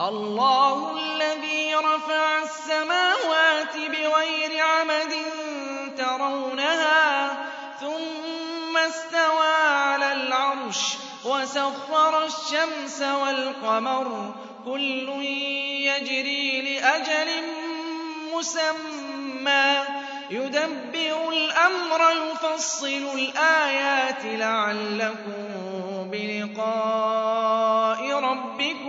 الله الذي رفع السماوات بغير عمد ترونها ثم استوى على العرش وسخر الشمس والقمر كل يجري لأجل مسمى يدبر الأمر يفصل الآيات لعلكم بلقاء ربكم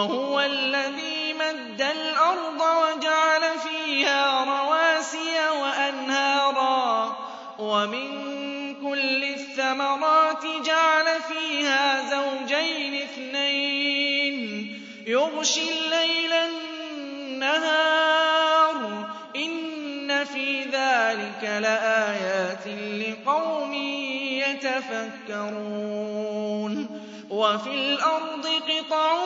وهو الذي مد الأرض وجعل فيها رواسي وأنهارا ومن كل الثمرات جعل فيها زوجين اثنين يغشي الليل النهار إن في ذلك لآيات لقوم يتفكرون وفي الأرض قطع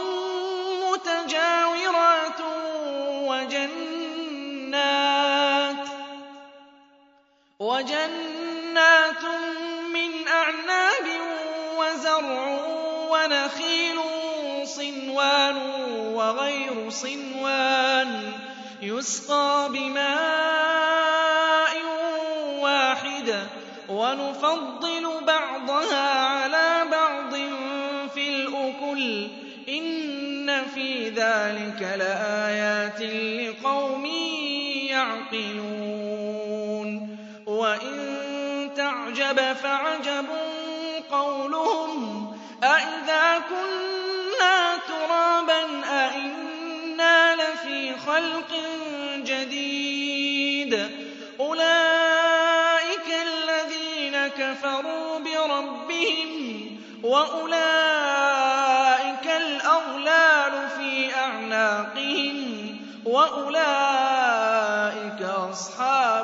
وجنات من أعناب وزرع ونخيل صنوان وغير صنوان يسقى بماء واحد ونفضل بعضها على بعض في الأكل. إن في ذلك لآيات لقوم يعقلون. تعجب فعجب قولهم أإذا كنا ترابا أإنا لفي خلق جديد. أولئك الذين كفروا بربهم وأولئك الأغلال في أعناقهم وأولئك أصحاب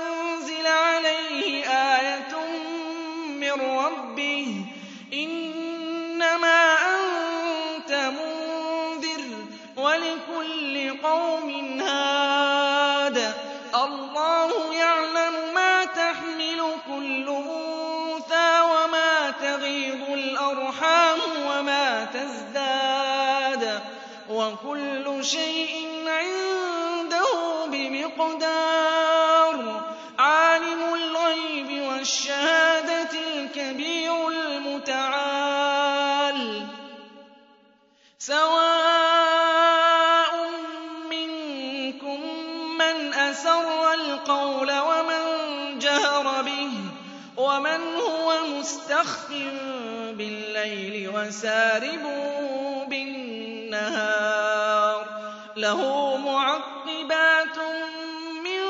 ربه إنما أنت منذر ولكل قوم هاد. الله يعلم ما تحمل كل أنثى وما تغيض الأرحام وما تزداد. وكل شيء عنده بمقدار عالم الغيب والشهادة. سواء منكم من أسر القول ومن جهر به ومن هو مستخف بالليل وسارب بالنهار له معقبات من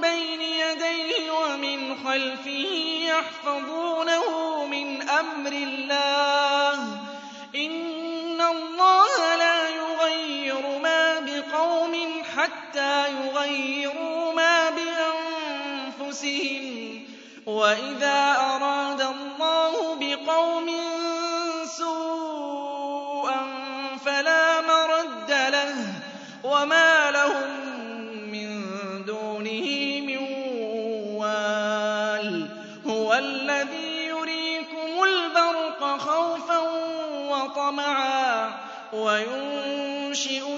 بين يديه ومن خلفه يحفظونه من أمر الله إن الله حتى يغيروا ما بأنفسهم. وإذا أراد الله بقوم سوءا فلا مرد له. وما لهم من دونه من وال. هو الذي يريكم البرق خوفا وطمعا وينشئ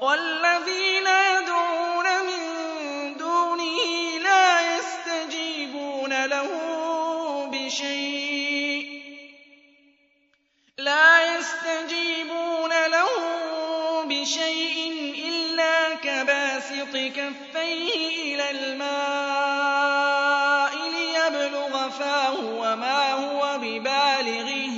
وَالَّذِينَ يَدْعُونَ مِن دُونِهِ لَا يَسْتَجِيبُونَ لَهُ بِشَيْءٍ. إلا كباسط كفيه إلى الماء ليبلغ فاه وما هو ببالغه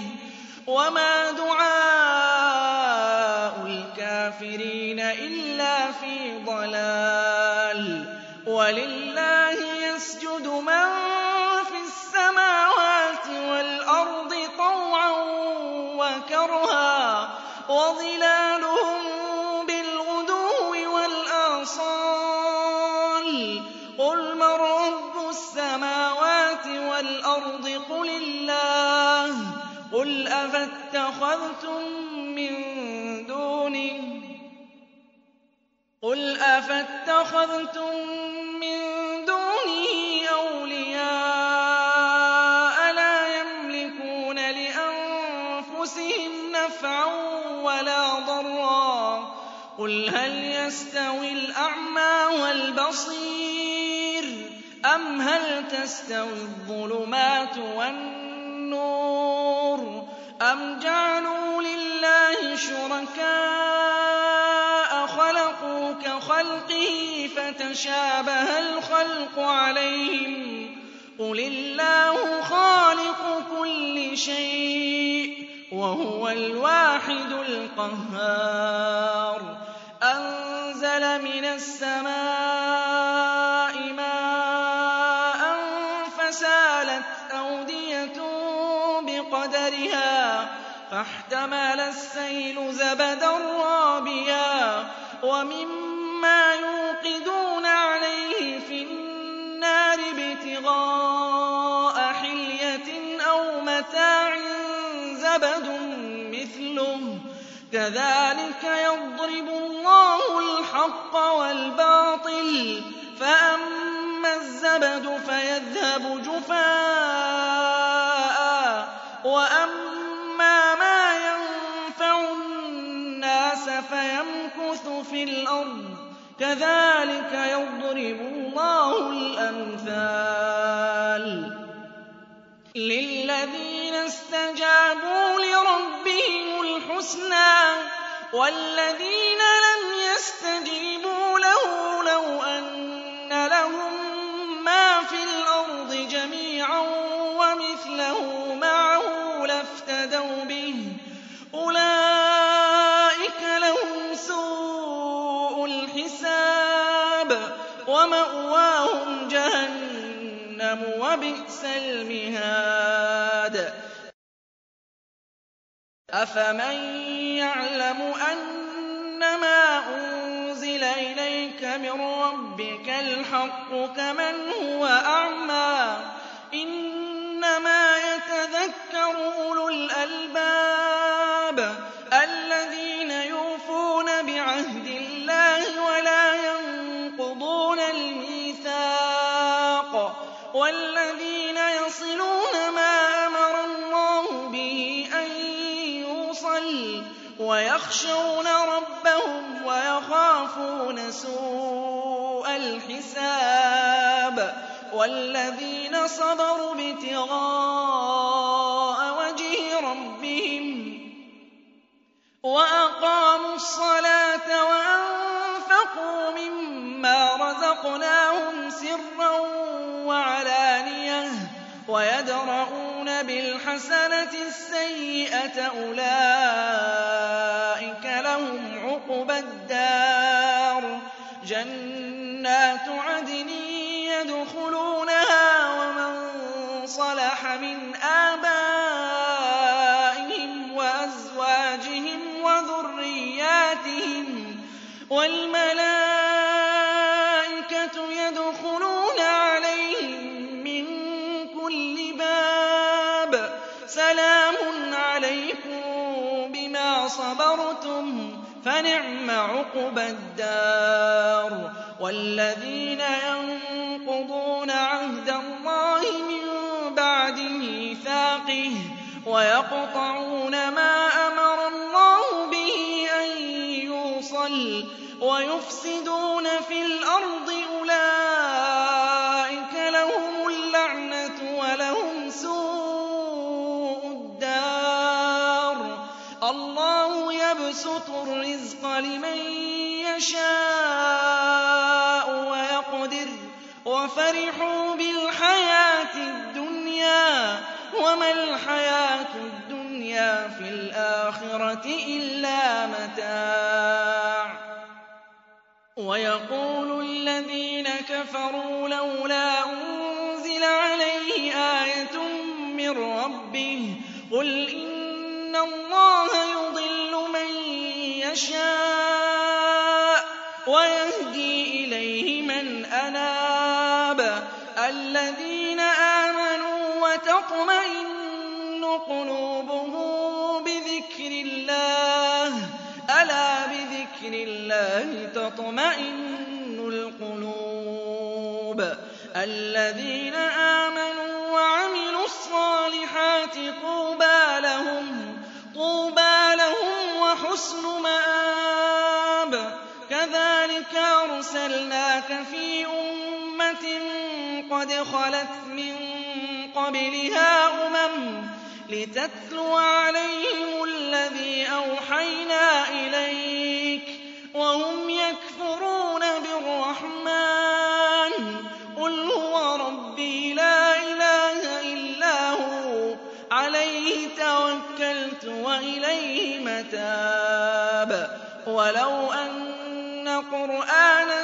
قل أفاتخذتم من دونه أولياء لا يملكون لأنفسهم نفعا ولا ضرا. قل هل يستوي الأعمى والبصير أم هل تستوي الظلمات والنور أم جعلوا لله شركاء كخلقه فتشابه الخلق عليهم قل الله خالق كل شيء وهو الواحد القهار أنزل من السماء ماء فسالت أودية بقدرها فاحتمل السيل زبدا رابيا ومما يوقدون عليه في النار ابتغاء حلية أو متاع زبد مثله. كذلك يضرب الله الحق والباطل فأما الزبد فيذهب جفاء. وأما ما ينفع الناس فيمكث في الأرض. كذلك يضرب الله الأمثال للذين استجابوا لربهم الحسنى والذين لم يستجيبوا وبئس المهاد. أفمن يعلم أنما أنزل إليك من ربك الحق كمن هو أعمى؟ الحساب والذين صبروا ابتغاء وجه ربهم وأقاموا الصلاة وأنفقوا مما رزقناهم سرا وعلانية ويدرؤون بالحسنة السيئة أولئك لهم عقبى الدار. جنات عدن يدخلونها ومن صلح من آبائهم وأزواجهم وذرياتهم والملائكة يدخلون عليهم من كل باب سلام عليكم بما صبرتم فَنِعْمَ عُقْبَى الدَّارِ وَالَّذِينَ يَنقُضُونَ عَهْدَ اللَّهِ مِن بَعْدِ مِيثَاقِهِ وَيَقْطَعُونَ وَفَرِحُوا بِالْحَيَاةِ الدُّنْيَا وَمَا الْحَيَاةُ الدُّنْيَا فِي الْآخِرَةِ إِلَّا مَتَاعٌ وَيَقُولُ الَّذِينَ كَفَرُوا لَوْلَا أُنزِلَ عَلَيْهِ آيَةٌ مِّن رَّبِّهِ ۖ قُلْ إِنَّ اللَّهَ يُضِلُّ مَن يَشَاءُ وَيَهْدِي إِلَيْهِ مَنْ أَنَابَ الَّذِينَ آمَنُوا وَتَطْمَئِنُّ قُلُوبُهُم بِذِكْرِ اللَّهِ ۗ. أَلَا بِذِكْرِ اللَّهِ تَطْمَئِنُّ الْقُلُوبُ. الَّذِينَ آمَنُوا وَعَمِلُوا الصَّالِحَاتِ طُوبَىٰ لَهُمْ وَحُسْنُ مَآبٍ. كَذَٰلِكَ أَرْسَلْنَاكَ فِي أُمَّةٍ قَدْ خَلَتْ مِن قَبْلِهَا أُمَمٌ لِّتَتْلُوَ عَلَيْهِمُ الَّذِي أَوْحَيْنَا إِلَيْكَ ۖ وَهُمْ يَكْفُرُونَ بِالرَّحْمَٰنِ ۖ. قُلْ هُوَ رَبِّي لَا إِلَٰهَ إِلَّا هُوَ ۖ. عَلَيْهِ تَوَكَّلْتُ وَإِلَيْهِ مَتَابِ. وَلَوْ أَنَّ قُرْآنًا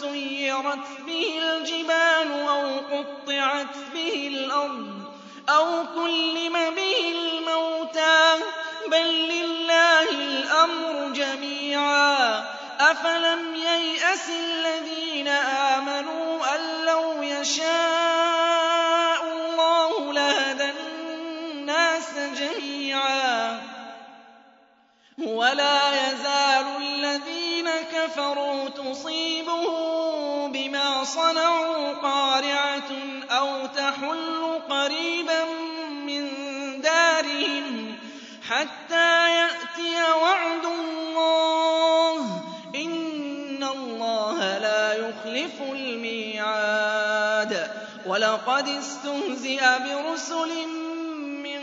سُيِّرَتْ بِهِ الْجِبَالُ أَوْ قُطِّعَتْ بِهِ الْأَرْضُ أَوْ كُلِّمَ بِهِ الْمَوْتَىٰ بَل لِّلَّهِ الْأَمْرُ جَمِيعًا ۗ. أَفَلَمْ يَيْأَسِ الَّذِينَ آمَنُوا أَن لَّوْ يَشَاءُ اللَّهُ لَهَدَى النَّاسَ جَمِيعًا. وَلَا يَزَالُ كَفَرُوا تُصِيبُهُم بِمَا صَنَعُوا قَارِعَةٌ أَوْ تَحُلُّ قَرِيبًا مِّن دَارِهِمْ حَتَّىٰ يَأْتِيَ وَعْدُ اللَّهِ ۚ. إِنَّ اللَّهَ لَا يُخْلِفُ الْمِيعَادَ. وَلَقَدِ اسْتُهْزِئَ بِرُسُلٍ مِّن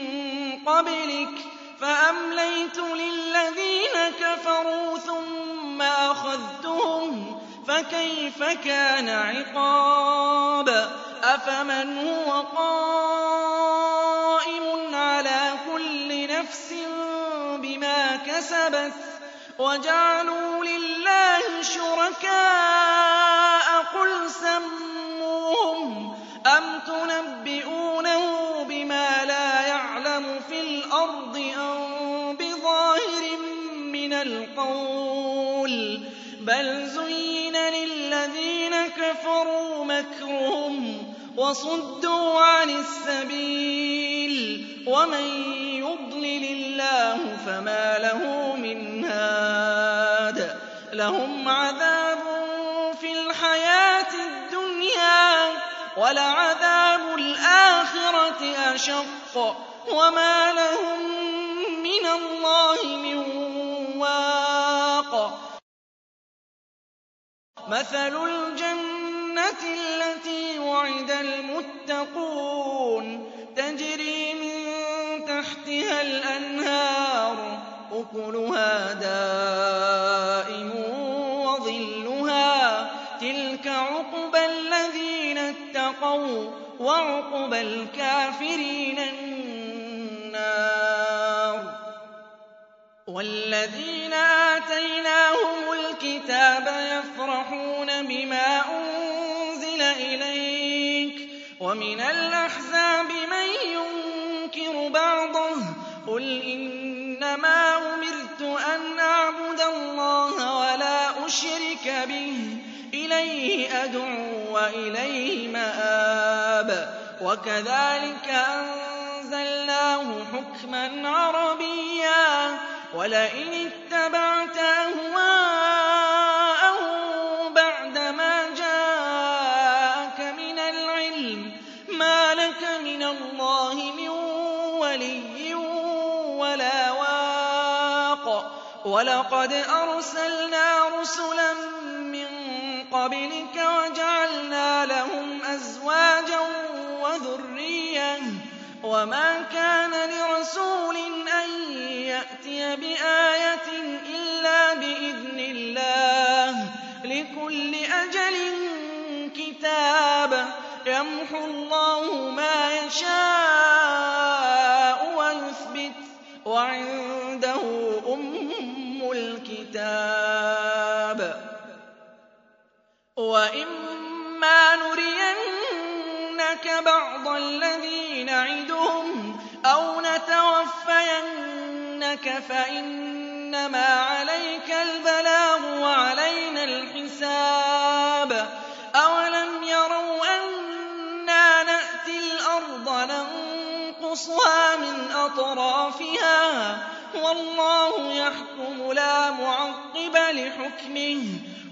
قَبْلِكَ فَأَمْلَيْتُ لِلَّذِينَ كَفَرُوا ثُمَّ أَخَذْتُهُمْ ۖ فَكَيْفَ كَانَ عِقَابِ؟ أَفَمَنْ هُوَ قَائِمٌ عَلَىٰ كُلِّ نَفْسٍ بِمَا كَسَبَتْ وَجَعَلُوا لِلَّهِ شُرَكَاءَ؟ مَكْرُهُمْ وَصُدُّوا عَنِ السَّبِيلِ ۗ وَمَن يُضْلِلِ اللَّهُ فَمَا لَهُ مِنْ هَادٍ لَّهُمْ عَذَابٌ فِي الْحَيَاةِ الدُّنْيَا ۖ وَلَعَذَابُ الْآخِرَةِ أَشَقُّ ۖ وَمَا لَهُم مِّنَ اللَّهِ مِن وَاقٍ مَّثَلُ الْجَنَّةِ وُعِدَ الْمُتَّقُونَ تَجْرِي مِن تَحْتِهَا الْأَنْهَارُ أُكُلُهَا دَائِمٌ وَظِلُّهَا ۚ. تِلْكَ عُقْبَى الَّذِينَ اتَّقَوا ۖ وَّعُقْبَى الْكَافِرِينَ النَّارُ. وَالَّذِينَ آتَيْنَاهُمُ الْكِتَابَ يَفْرَحُونَ بِمَا وَمِنَ الْأَحْزَابِ مَن يُنكِرُ بَعْضَهُ ۚ قُلْ إِنَّمَا أُمِرْتُ أَنْ أَعْبُدَ اللَّهَ وَلَا أُشْرِكَ بِهِ ۚ إِلَيْهِ أَدْعُو وَإِلَيْهِ مَآبِ وَكَذَٰلِكَ أَنزَلْنَاهُ حُكْمًا عَرَبِيًّا ۚ وَلَئِنِ وَلَقَدْ أَرْسَلْنَا رُسُلًا مِّن قَبْلِكَ وَجَعَلْنَا لَهُمْ أَزْوَاجًا وَذُرِّيَّةً ۚ وَمَا كَانَ لِرَسُولٍ أَن يَأْتِيَ بِآيَةٍ إِلَّا بِإِذْنِ اللَّهِ ۗ لِكُلِّ أَجَلٍ كِتَابٌ ۚ يَمْحُو اللَّهُ مَا يَشَاءُ وَيُثْبِتُ ۖ وَعِندَهُ وَإِمَّا نُرِيَنَّكَ بَعْضَ الَّذِي نَعِدُهُمْ أَوْ نَتَوَفَّيَنَّكَ فَإِنَّمَا عَلَيْكَ الْبَلَاغُ وَعَلَيْنَا الْحِسَابُ أَوَلَمْ يَرَوْا أَنَّا نَأْتِي الْأَرْضَ نَنقُصُهَا مِنْ أَطْرَافِهَا ۚ وَاللَّهُ يَحْكُمُ لَا مُعَقِّبَ لِحُكْمِهِ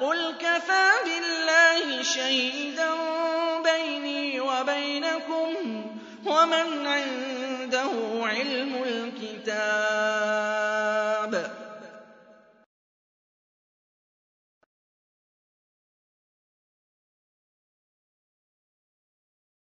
قُلْ كَفَىٰ بِاللَّهِ شَهِيدًا بَيْنِي وَبَيْنَكُمْ ۗ وَمَنْ عِندَهُ عِلْمُ الْكِتَابِ.